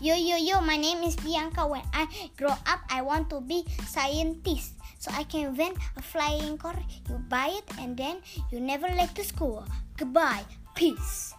Yo yo yo, my name is Bianca. When I grow up, I want to be scientist. So I can invent a flying car. You buy it and then you never let the school. Goodbye. Peace.